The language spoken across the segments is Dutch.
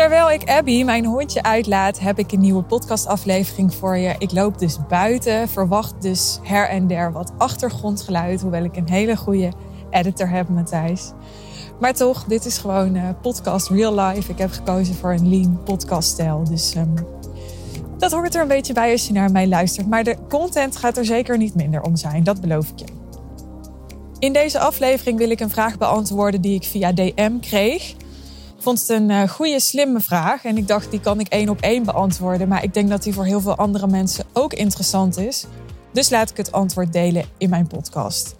Terwijl ik Abby, mijn hondje, uitlaat, heb ik een nieuwe podcastaflevering voor je. Ik loop dus buiten, verwacht dus her en der wat achtergrondgeluid, hoewel ik een hele goede editor heb, Matthijs. Maar toch, dit is gewoon uh, podcast real life. Ik heb gekozen voor een lean podcaststijl. Dus um, dat hoort er een beetje bij als je naar mij luistert. Maar de content gaat er zeker niet minder om zijn, dat beloof ik je. In deze aflevering wil ik een vraag beantwoorden die ik via DM kreeg. Ik vond het een uh, goede, slimme vraag. En ik dacht, die kan ik één op één beantwoorden. Maar ik denk dat die voor heel veel andere mensen ook interessant is. Dus laat ik het antwoord delen in mijn podcast.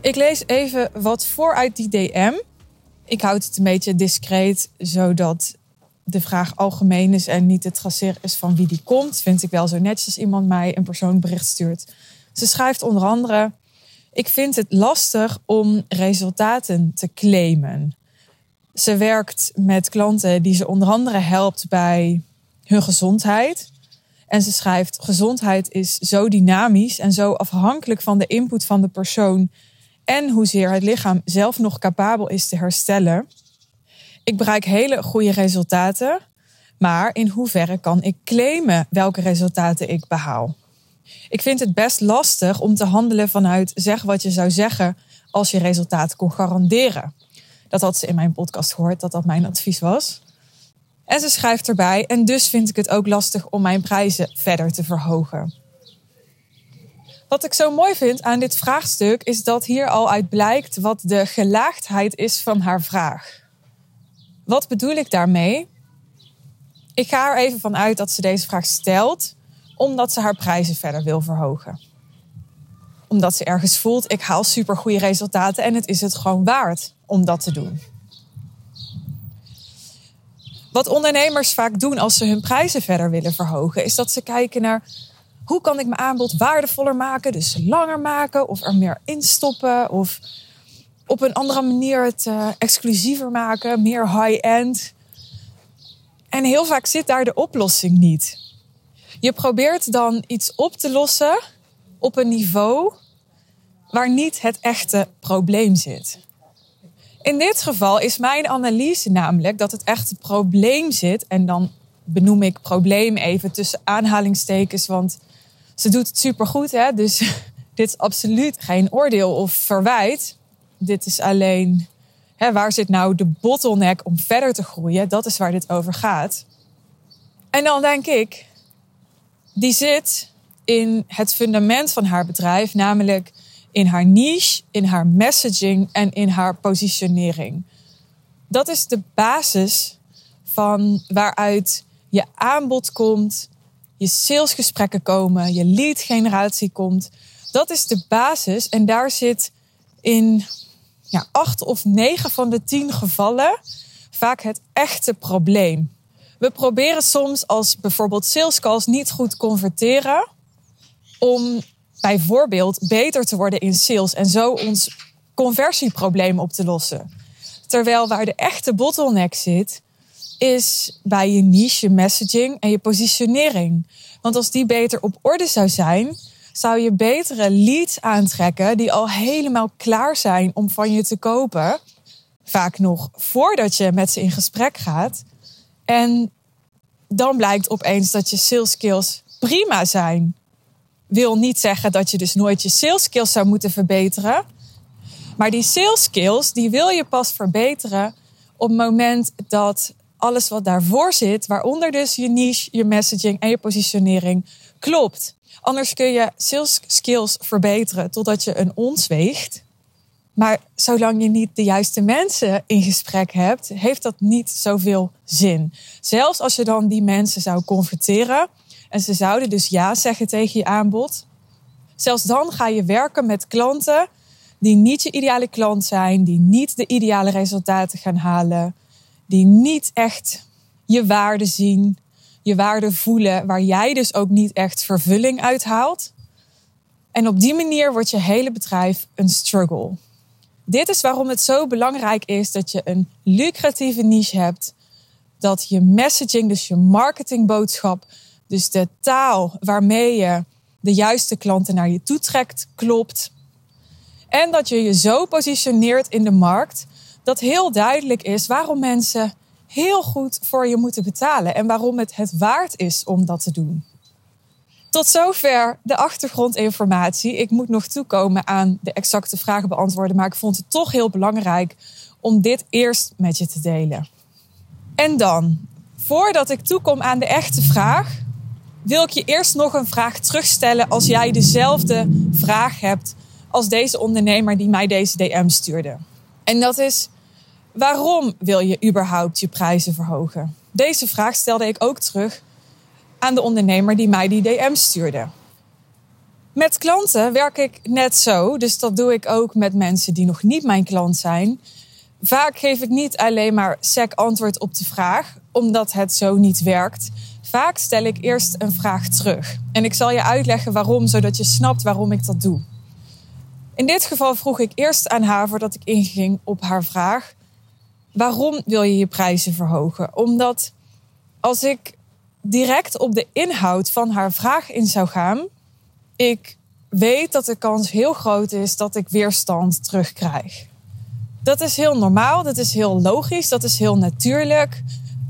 Ik lees even wat voor uit die DM. Ik houd het een beetje discreet, zodat de vraag algemeen is en niet het traceren is van wie die komt. Vind ik wel zo netjes als iemand mij een persoonbericht stuurt. Ze schrijft onder andere: Ik vind het lastig om resultaten te claimen. Ze werkt met klanten die ze onder andere helpt bij hun gezondheid. En ze schrijft: Gezondheid is zo dynamisch en zo afhankelijk van de input van de persoon en hoezeer het lichaam zelf nog capabel is te herstellen. Ik bereik hele goede resultaten, maar in hoeverre kan ik claimen welke resultaten ik behaal? Ik vind het best lastig om te handelen vanuit zeg wat je zou zeggen als je resultaten kon garanderen. Dat had ze in mijn podcast gehoord, dat dat mijn advies was. En ze schrijft erbij, en dus vind ik het ook lastig om mijn prijzen verder te verhogen. Wat ik zo mooi vind aan dit vraagstuk is dat hier al uit blijkt wat de gelaagdheid is van haar vraag. Wat bedoel ik daarmee? Ik ga er even van uit dat ze deze vraag stelt omdat ze haar prijzen verder wil verhogen. Omdat ze ergens voelt, ik haal supergoeie resultaten en het is het gewoon waard om dat te doen. Wat ondernemers vaak doen als ze hun prijzen verder willen verhogen, is dat ze kijken naar hoe kan ik mijn aanbod waardevoller maken, dus langer maken of er meer in stoppen of op een andere manier het uh, exclusiever maken, meer high-end. En heel vaak zit daar de oplossing niet. Je probeert dan iets op te lossen op een niveau waar niet het echte probleem zit. In dit geval is mijn analyse namelijk dat het echte probleem zit. En dan benoem ik probleem even tussen aanhalingstekens, want ze doet het supergoed. Hè? Dus dit is absoluut geen oordeel of verwijt. Dit is alleen hè, waar zit nou de bottleneck om verder te groeien? Dat is waar dit over gaat. En dan denk ik, die zit in het fundament van haar bedrijf, namelijk in haar niche, in haar messaging en in haar positionering. Dat is de basis van waaruit je aanbod komt, je salesgesprekken komen, je lead generatie komt. Dat is de basis en daar zit in ja, acht of negen van de tien gevallen vaak het echte probleem. We proberen soms als bijvoorbeeld sales calls niet goed converteren om bijvoorbeeld beter te worden in sales en zo ons conversieprobleem op te lossen. Terwijl waar de echte bottleneck zit, is bij je niche, je messaging en je positionering. Want als die beter op orde zou zijn, zou je betere leads aantrekken die al helemaal klaar zijn om van je te kopen. Vaak nog voordat je met ze in gesprek gaat. En dan blijkt opeens dat je sales skills prima zijn. Wil niet zeggen dat je dus nooit je sales skills zou moeten verbeteren. Maar die sales skills, die wil je pas verbeteren op het moment dat alles wat daarvoor zit, waaronder dus je niche, je messaging en je positionering, klopt. Anders kun je sales skills verbeteren totdat je een ons weegt. Maar zolang je niet de juiste mensen in gesprek hebt, heeft dat niet zoveel zin. Zelfs als je dan die mensen zou converteren en ze zouden dus ja zeggen tegen je aanbod. Zelfs dan ga je werken met klanten die niet je ideale klant zijn, die niet de ideale resultaten gaan halen, die niet echt je waarde zien, je waarde voelen, waar jij dus ook niet echt vervulling uit haalt. En op die manier wordt je hele bedrijf een struggle. Dit is waarom het zo belangrijk is dat je een lucratieve niche hebt. Dat je messaging, dus je marketingboodschap, dus de taal waarmee je de juiste klanten naar je toe trekt, klopt. En dat je je zo positioneert in de markt dat heel duidelijk is waarom mensen heel goed voor je moeten betalen en waarom het het waard is om dat te doen. Tot zover de achtergrondinformatie. Ik moet nog toekomen aan de exacte vragen beantwoorden, maar ik vond het toch heel belangrijk om dit eerst met je te delen. En dan, voordat ik toekom aan de echte vraag, wil ik je eerst nog een vraag terugstellen als jij dezelfde vraag hebt als deze ondernemer die mij deze DM stuurde. En dat is: waarom wil je überhaupt je prijzen verhogen? Deze vraag stelde ik ook terug aan de ondernemer die mij die DM stuurde. Met klanten werk ik net zo, dus dat doe ik ook met mensen die nog niet mijn klant zijn. Vaak geef ik niet alleen maar sec antwoord op de vraag, omdat het zo niet werkt. Vaak stel ik eerst een vraag terug. En ik zal je uitleggen waarom, zodat je snapt waarom ik dat doe. In dit geval vroeg ik eerst aan haar, voordat ik inging op haar vraag: waarom wil je je prijzen verhogen? Omdat als ik direct op de inhoud van haar vraag in zou gaan, ik weet dat de kans heel groot is dat ik weerstand terugkrijg. Dat is heel normaal, dat is heel logisch, dat is heel natuurlijk.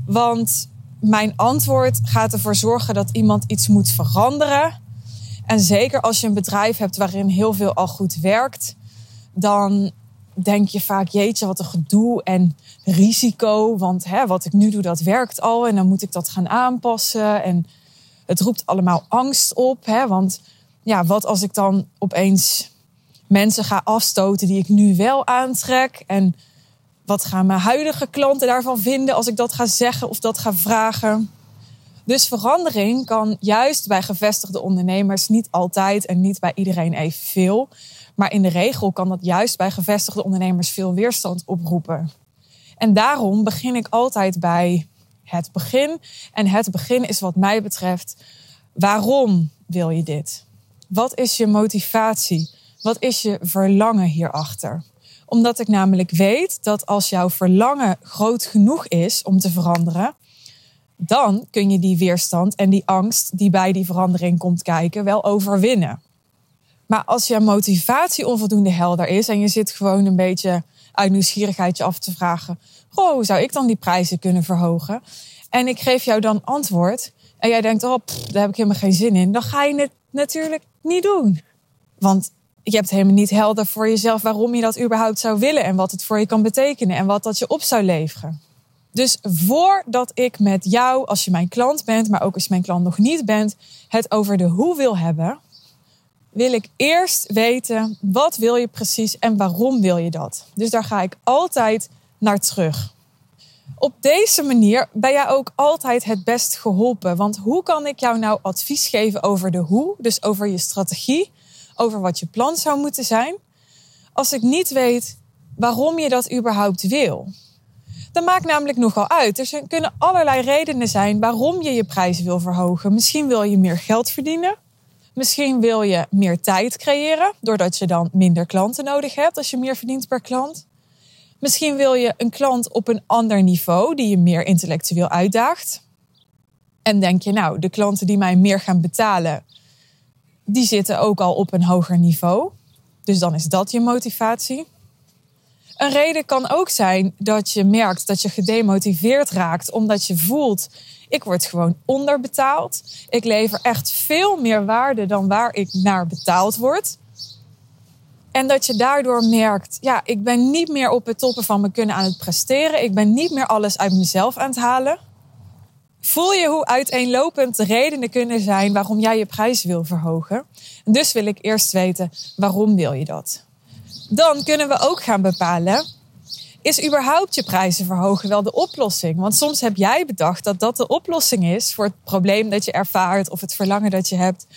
Want mijn antwoord gaat ervoor zorgen dat iemand iets moet veranderen. En zeker als je een bedrijf hebt waarin heel veel al goed werkt, dan denk je vaak, jeetje, wat een gedoe en risico. Want hè, wat ik nu doe, dat werkt al en dan moet ik dat gaan aanpassen. En het roept allemaal angst op. Hè, want ja, wat als ik dan opeens mensen ga afstoten die ik nu wel aantrek? En wat gaan mijn huidige klanten daarvan vinden als ik dat ga zeggen of dat ga vragen? Dus verandering kan juist bij gevestigde ondernemers niet altijd en niet bij iedereen evenveel. Maar in de regel kan dat juist bij gevestigde ondernemers veel weerstand oproepen. En daarom begin ik altijd bij het begin. En het begin is wat mij betreft, waarom wil je dit? Wat is je motivatie? Wat is je verlangen hierachter? Omdat ik namelijk weet dat als jouw verlangen groot genoeg is om te veranderen, dan kun je die weerstand en die angst die bij die verandering komt kijken wel overwinnen. Maar als je motivatie onvoldoende helder is en je zit gewoon een beetje uit nieuwsgierigheid je af te vragen: Goh, hoe zou ik dan die prijzen kunnen verhogen? En ik geef jou dan antwoord en jij denkt: Oh, daar heb ik helemaal geen zin in. Dan ga je het natuurlijk niet doen. Want je hebt helemaal niet helder voor jezelf waarom je dat überhaupt zou willen en wat het voor je kan betekenen en wat dat je op zou leveren. Dus voordat ik met jou, als je mijn klant bent, maar ook als je mijn klant nog niet bent, het over de hoe wil hebben, wil ik eerst weten wat wil je precies en waarom wil je dat. Dus daar ga ik altijd naar terug. Op deze manier ben jij ook altijd het best geholpen. Want hoe kan ik jou nou advies geven over de hoe, dus over je strategie, over wat je plan zou moeten zijn, als ik niet weet waarom je dat überhaupt wil? Dat maakt namelijk nogal uit. Er kunnen allerlei redenen zijn waarom je je prijs wil verhogen. Misschien wil je meer geld verdienen. Misschien wil je meer tijd creëren, doordat je dan minder klanten nodig hebt als je meer verdient per klant. Misschien wil je een klant op een ander niveau die je meer intellectueel uitdaagt. En denk je, nou, de klanten die mij meer gaan betalen, die zitten ook al op een hoger niveau. Dus dan is dat je motivatie. Een reden kan ook zijn dat je merkt dat je gedemotiveerd raakt omdat je voelt ik word gewoon onderbetaald. Ik lever echt veel meer waarde dan waar ik naar betaald word. En dat je daardoor merkt, ja, ik ben niet meer op het toppen van me kunnen aan het presteren. Ik ben niet meer alles uit mezelf aan het halen. Voel je hoe uiteenlopend de redenen kunnen zijn waarom jij je prijs wil verhogen? En dus wil ik eerst weten, waarom wil je dat? Dan kunnen we ook gaan bepalen, is überhaupt je prijzen verhogen wel de oplossing? Want soms heb jij bedacht dat dat de oplossing is voor het probleem dat je ervaart of het verlangen dat je hebt.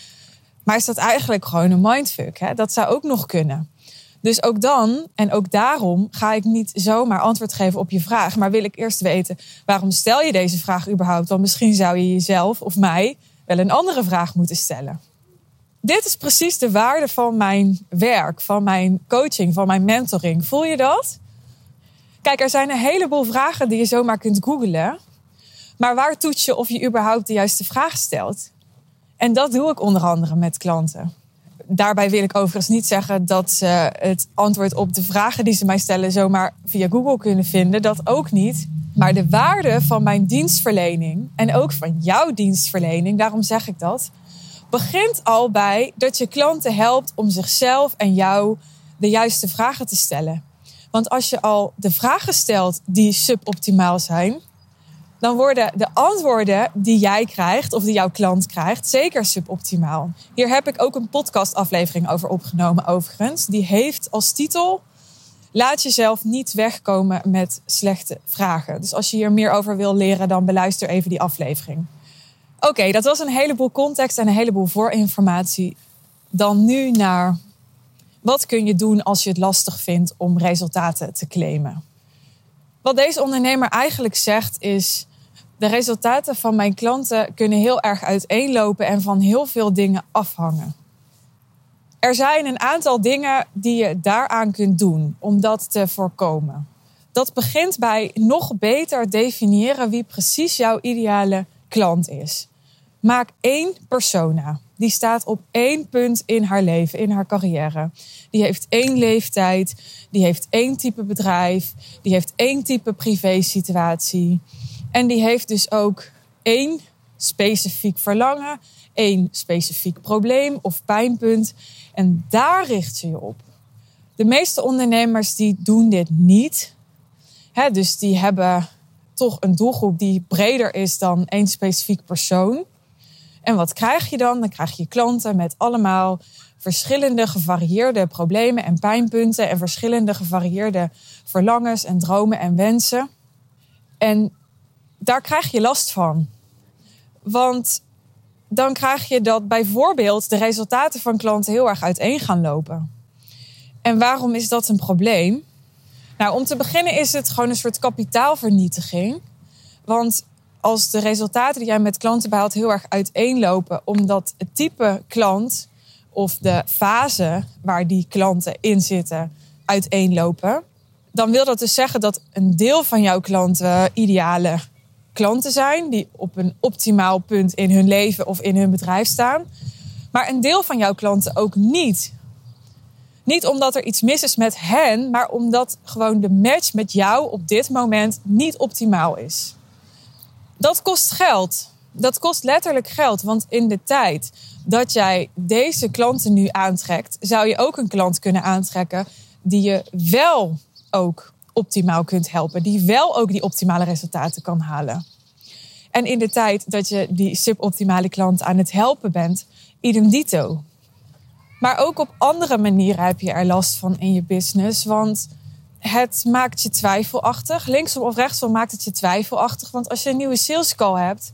Maar is dat eigenlijk gewoon een mindfuck? Hè? Dat zou ook nog kunnen. Dus ook dan, en ook daarom, ga ik niet zomaar antwoord geven op je vraag. Maar wil ik eerst weten, waarom stel je deze vraag überhaupt? Want misschien zou je jezelf of mij wel een andere vraag moeten stellen. Dit is precies de waarde van mijn werk, van mijn coaching, van mijn mentoring. Voel je dat? Kijk, er zijn een heleboel vragen die je zomaar kunt googlen. Maar waar toets je of je überhaupt de juiste vraag stelt? En dat doe ik onder andere met klanten. Daarbij wil ik overigens niet zeggen dat ze het antwoord op de vragen die ze mij stellen zomaar via Google kunnen vinden. Dat ook niet. Maar de waarde van mijn dienstverlening en ook van jouw dienstverlening, daarom zeg ik dat, begint al bij dat je klanten helpt om zichzelf en jou de juiste vragen te stellen. Want als je al de vragen stelt die suboptimaal zijn, dan worden de antwoorden die jij krijgt of die jouw klant krijgt zeker suboptimaal. Hier heb ik ook een podcastaflevering over opgenomen overigens. Die heeft als titel Laat jezelf niet wegkomen met slechte vragen. Dus als je hier meer over wil leren, dan beluister even die aflevering. Oké, dat was een heleboel context en een heleboel voorinformatie. Dan nu naar wat kun je doen als je het lastig vindt om resultaten te claimen. Wat deze ondernemer eigenlijk zegt is: de resultaten van mijn klanten kunnen heel erg uiteenlopen en van heel veel dingen afhangen. Er zijn een aantal dingen die je daaraan kunt doen om dat te voorkomen. Dat begint bij nog beter definiëren wie precies jouw ideale klant is. Maak één persona. Die staat op één punt in haar leven, in haar carrière. Die heeft één leeftijd, die heeft één type bedrijf, die heeft één type privésituatie. En die heeft dus ook één specifiek verlangen, één specifiek probleem of pijnpunt. En daar richt je je op. De meeste ondernemers die doen dit niet. Hè, dus die hebben toch een doelgroep die breder is dan één specifiek persoon. En wat krijg je dan? Dan krijg je klanten met allemaal verschillende gevarieerde problemen en pijnpunten en verschillende gevarieerde verlangens en dromen en wensen. En daar krijg je last van. Want dan krijg je dat bijvoorbeeld de resultaten van klanten heel erg uiteen gaan lopen. En waarom is dat een probleem? Nou, om te beginnen is het gewoon een soort kapitaalvernietiging. Want als de resultaten die jij met klanten behaalt heel erg uiteenlopen, omdat het type klant of de fase waar die klanten in zitten uiteenlopen, dan wil dat dus zeggen dat een deel van jouw klanten ideale klanten zijn die op een optimaal punt in hun leven of in hun bedrijf staan, maar een deel van jouw klanten ook niet. Niet omdat er iets mis is met hen, maar omdat gewoon de match met jou op dit moment niet optimaal is. Dat kost geld. Dat kost letterlijk geld. Want in de tijd dat jij deze klanten nu aantrekt, zou je ook een klant kunnen aantrekken die je wel ook optimaal kunt helpen. Die wel ook die optimale resultaten kan halen. En in de tijd dat je die suboptimale klant aan het helpen bent, idem dito. Maar ook op andere manieren heb je er last van in je business. Want het maakt je twijfelachtig. Linksom of rechtsom maakt het je twijfelachtig. Want als je een nieuwe sales call hebt,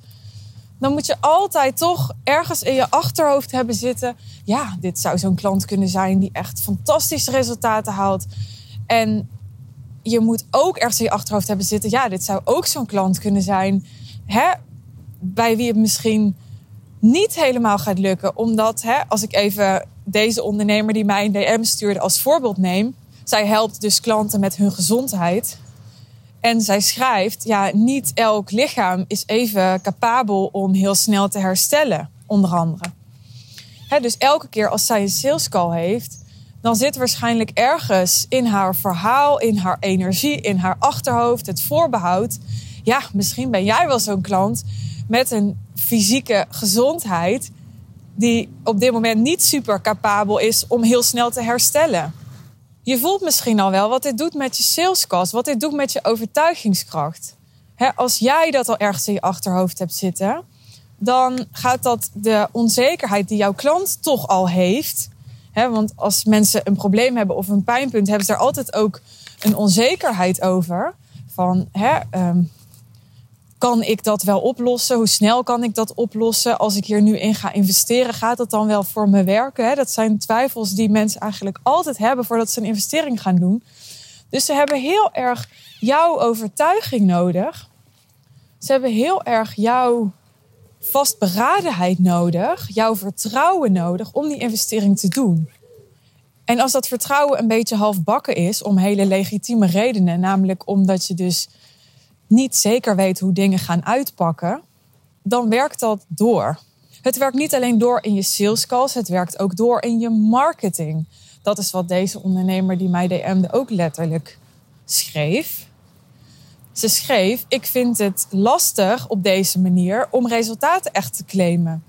dan moet je altijd toch ergens in je achterhoofd hebben zitten. Ja, dit zou zo'n klant kunnen zijn die echt fantastische resultaten haalt. En je moet ook ergens in je achterhoofd hebben zitten. Ja, dit zou ook zo'n klant kunnen zijn. Hè, bij wie het misschien niet helemaal gaat lukken. Omdat, hè, als ik even deze ondernemer die mij een DM stuurde als voorbeeld neem zij helpt dus klanten met hun gezondheid. En zij schrijft, ja, niet elk lichaam is even capabel om heel snel te herstellen, onder andere. dus elke keer als zij een sales call heeft, dan zit waarschijnlijk ergens in haar verhaal, in haar energie, in haar achterhoofd, het voorbehoud. Ja, misschien ben jij wel zo'n klant met een fysieke gezondheid die op dit moment niet super capabel is om heel snel te herstellen. Je voelt misschien al wel wat dit doet met je salescast, wat dit doet met je overtuigingskracht. als jij dat al ergens in je achterhoofd hebt zitten, dan gaat dat de onzekerheid die jouw klant toch al heeft. Want als mensen een probleem hebben of een pijnpunt, hebben ze daar altijd ook een onzekerheid over. Van ehm, kan ik dat wel oplossen? Hoe snel kan ik dat oplossen? Als ik hier nu in ga investeren, gaat dat dan wel voor me werken? Dat zijn twijfels die mensen eigenlijk altijd hebben voordat ze een investering gaan doen. Dus ze hebben heel erg jouw overtuiging nodig. Ze hebben heel erg jouw vastberadenheid nodig, jouw vertrouwen nodig om die investering te doen. En als dat vertrouwen een beetje halfbakken is, om hele legitieme redenen, namelijk omdat je dus niet zeker weet hoe dingen gaan uitpakken, dan werkt dat door. Het werkt niet alleen door in je sales calls, het werkt ook door in je marketing. Dat is wat deze ondernemer die mij DM'de ook letterlijk schreef. Ze schreef: Ik vind het lastig op deze manier om resultaten echt te claimen.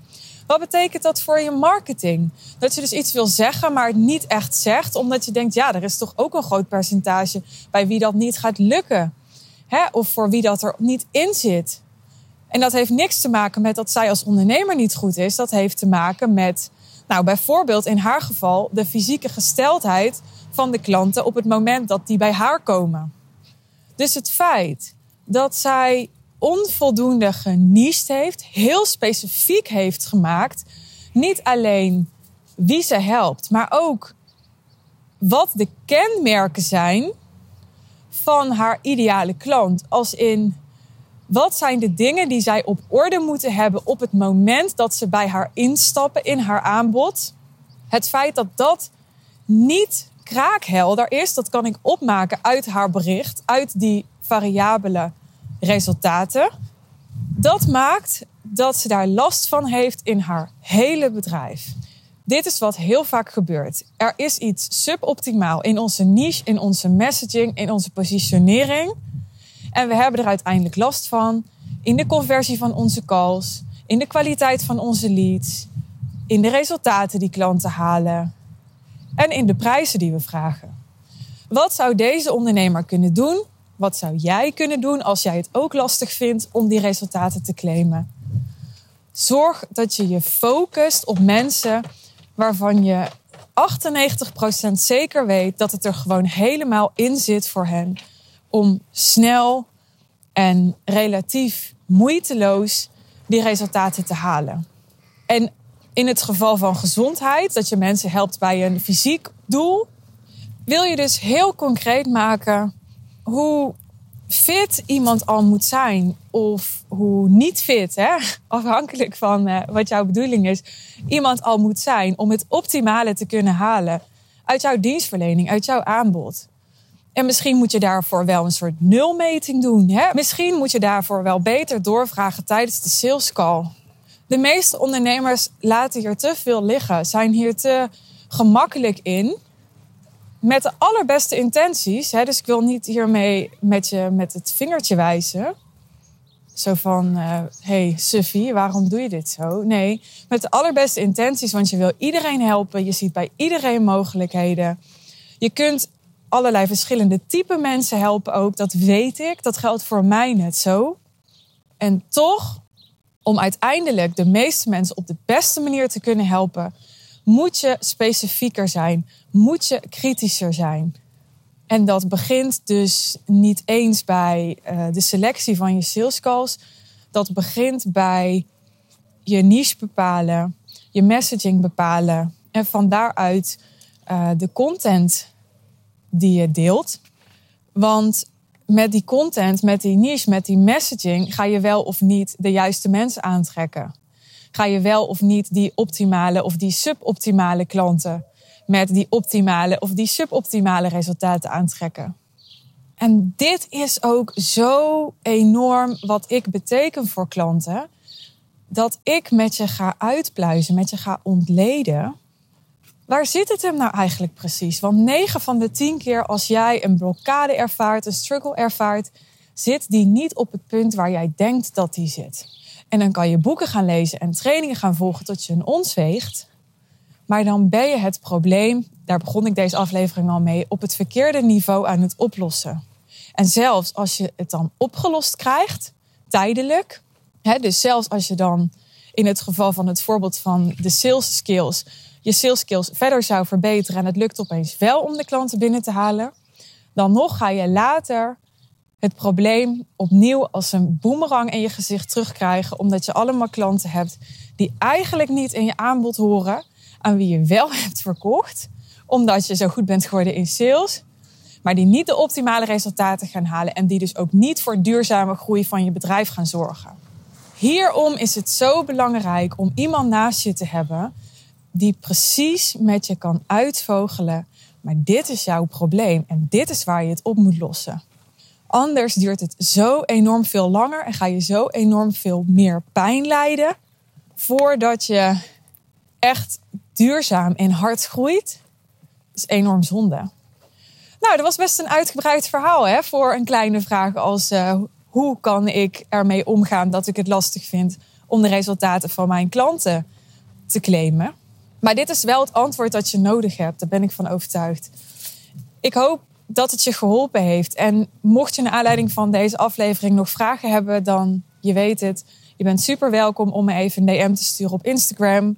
Wat betekent dat voor je marketing? Dat je dus iets wil zeggen, maar het niet echt zegt, omdat je denkt: ja, er is toch ook een groot percentage bij wie dat niet gaat lukken. Hè? Of voor wie dat er niet in zit. En dat heeft niks te maken met dat zij als ondernemer niet goed is. Dat heeft te maken met, nou bijvoorbeeld in haar geval, de fysieke gesteldheid van de klanten op het moment dat die bij haar komen. Dus het feit dat zij onvoldoende geniest heeft, heel specifiek heeft gemaakt, niet alleen wie ze helpt, maar ook wat de kenmerken zijn van haar ideale klant. Als in wat zijn de dingen die zij op orde moeten hebben op het moment dat ze bij haar instappen in haar aanbod? Het feit dat dat niet kraakhelder is, dat kan ik opmaken uit haar bericht, uit die variabele resultaten. Dat maakt dat ze daar last van heeft in haar hele bedrijf. Dit is wat heel vaak gebeurt. Er is iets suboptimaal in onze niche, in onze messaging, in onze positionering. En we hebben er uiteindelijk last van in de conversie van onze calls, in de kwaliteit van onze leads, in de resultaten die klanten halen en in de prijzen die we vragen. Wat zou deze ondernemer kunnen doen? Wat zou jij kunnen doen als jij het ook lastig vindt om die resultaten te claimen? Zorg dat je je focust op mensen waarvan je 98% zeker weet dat het er gewoon helemaal in zit voor hen om snel en relatief moeiteloos die resultaten te halen. En in het geval van gezondheid, dat je mensen helpt bij een fysiek doel, wil je dus heel concreet maken hoe fit iemand al moet zijn of hoe niet fit, hè? afhankelijk van uh, wat jouw bedoeling is, iemand al moet zijn om het optimale te kunnen halen uit jouw dienstverlening, uit jouw aanbod. En misschien moet je daarvoor wel een soort nulmeting doen. Hè? Misschien moet je daarvoor wel beter doorvragen tijdens de sales call. De meeste ondernemers laten hier te veel liggen, zijn hier te gemakkelijk in. Met de allerbeste intenties. Hè? Dus ik wil niet hiermee met je met het vingertje wijzen. Zo van, hé uh, hey, Suffie, waarom doe je dit zo? Nee, met de allerbeste intenties, want je wil iedereen helpen. Je ziet bij iedereen mogelijkheden. Je kunt allerlei verschillende type mensen helpen ook. Dat weet ik. Dat geldt voor mij net zo. En toch, om uiteindelijk de meeste mensen op de beste manier te kunnen helpen, moet je specifieker zijn. Moet je kritischer zijn. En dat begint dus niet eens bij uh, de selectie van je sales calls. Dat begint bij je niche bepalen, je messaging bepalen en van daaruit uh, de content die je deelt. Want met die content, met die niche, met die messaging ga je wel of niet de juiste mensen aantrekken. Ga je wel of niet die optimale of die suboptimale klanten met die optimale of die suboptimale resultaten aantrekken. En dit is ook zo enorm wat ik beteken voor klanten. Dat ik met je ga uitpluizen, met je ga ontleden Waar zit het hem nou eigenlijk precies? Want 9 van de 10 keer als jij een blokkade ervaart, een struggle ervaart, zit die niet op het punt waar jij denkt dat die zit. En dan kan je boeken gaan lezen en trainingen gaan volgen tot je een ons weegt. Maar dan ben je het probleem, daar begon ik deze aflevering al mee, op het verkeerde niveau aan het oplossen. En zelfs als je het dan opgelost krijgt, tijdelijk, hè, dus zelfs als je dan in het geval van het voorbeeld van de sales skills je sales skills verder zou verbeteren en het lukt opeens wel om de klanten binnen te halen, dan nog ga je later het probleem opnieuw als een boemerang in je gezicht terugkrijgen, omdat je allemaal klanten hebt die eigenlijk niet in je aanbod horen, aan wie je wel hebt verkocht, omdat je zo goed bent geworden in sales, maar die niet de optimale resultaten gaan halen en die dus ook niet voor duurzame groei van je bedrijf gaan zorgen. Hierom is het zo belangrijk om iemand naast je te hebben die precies met je kan uitvogelen. Maar dit is jouw probleem en dit is waar je het op moet lossen. Anders duurt het zo enorm veel langer en ga je zo enorm veel meer pijn lijden voordat je echt duurzaam en hard groeit. Dat is enorm zonde. Nou, dat was best een uitgebreid verhaal hè, voor een kleine vraag als uh, hoe kan ik ermee omgaan dat ik het lastig vind om de resultaten van mijn klanten te claimen. Maar dit is wel het antwoord dat je nodig hebt, daar ben ik van overtuigd. Ik hoop dat het je geholpen heeft. En mocht je naar aanleiding van deze aflevering nog vragen hebben, dan je weet het. Je bent super welkom om me even een DM te sturen op Instagram.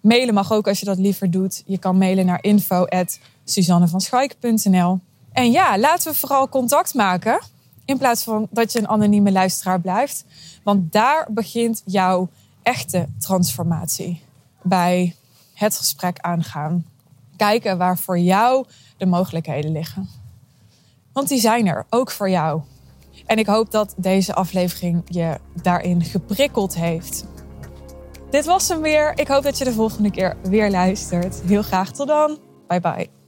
Mailen mag ook als je dat liever doet. Je kan mailen naar info.suzannevanschaik.nl En ja, laten we vooral contact maken. In plaats van dat je een anonieme luisteraar blijft. Want daar begint jouw echte transformatie. Bij het gesprek aangaan. Kijken waar voor jou de mogelijkheden liggen. Want die zijn er, ook voor jou. En ik hoop dat deze aflevering je daarin geprikkeld heeft. Dit was hem weer. Ik hoop dat je de volgende keer weer luistert. Heel graag tot dan. Bye bye.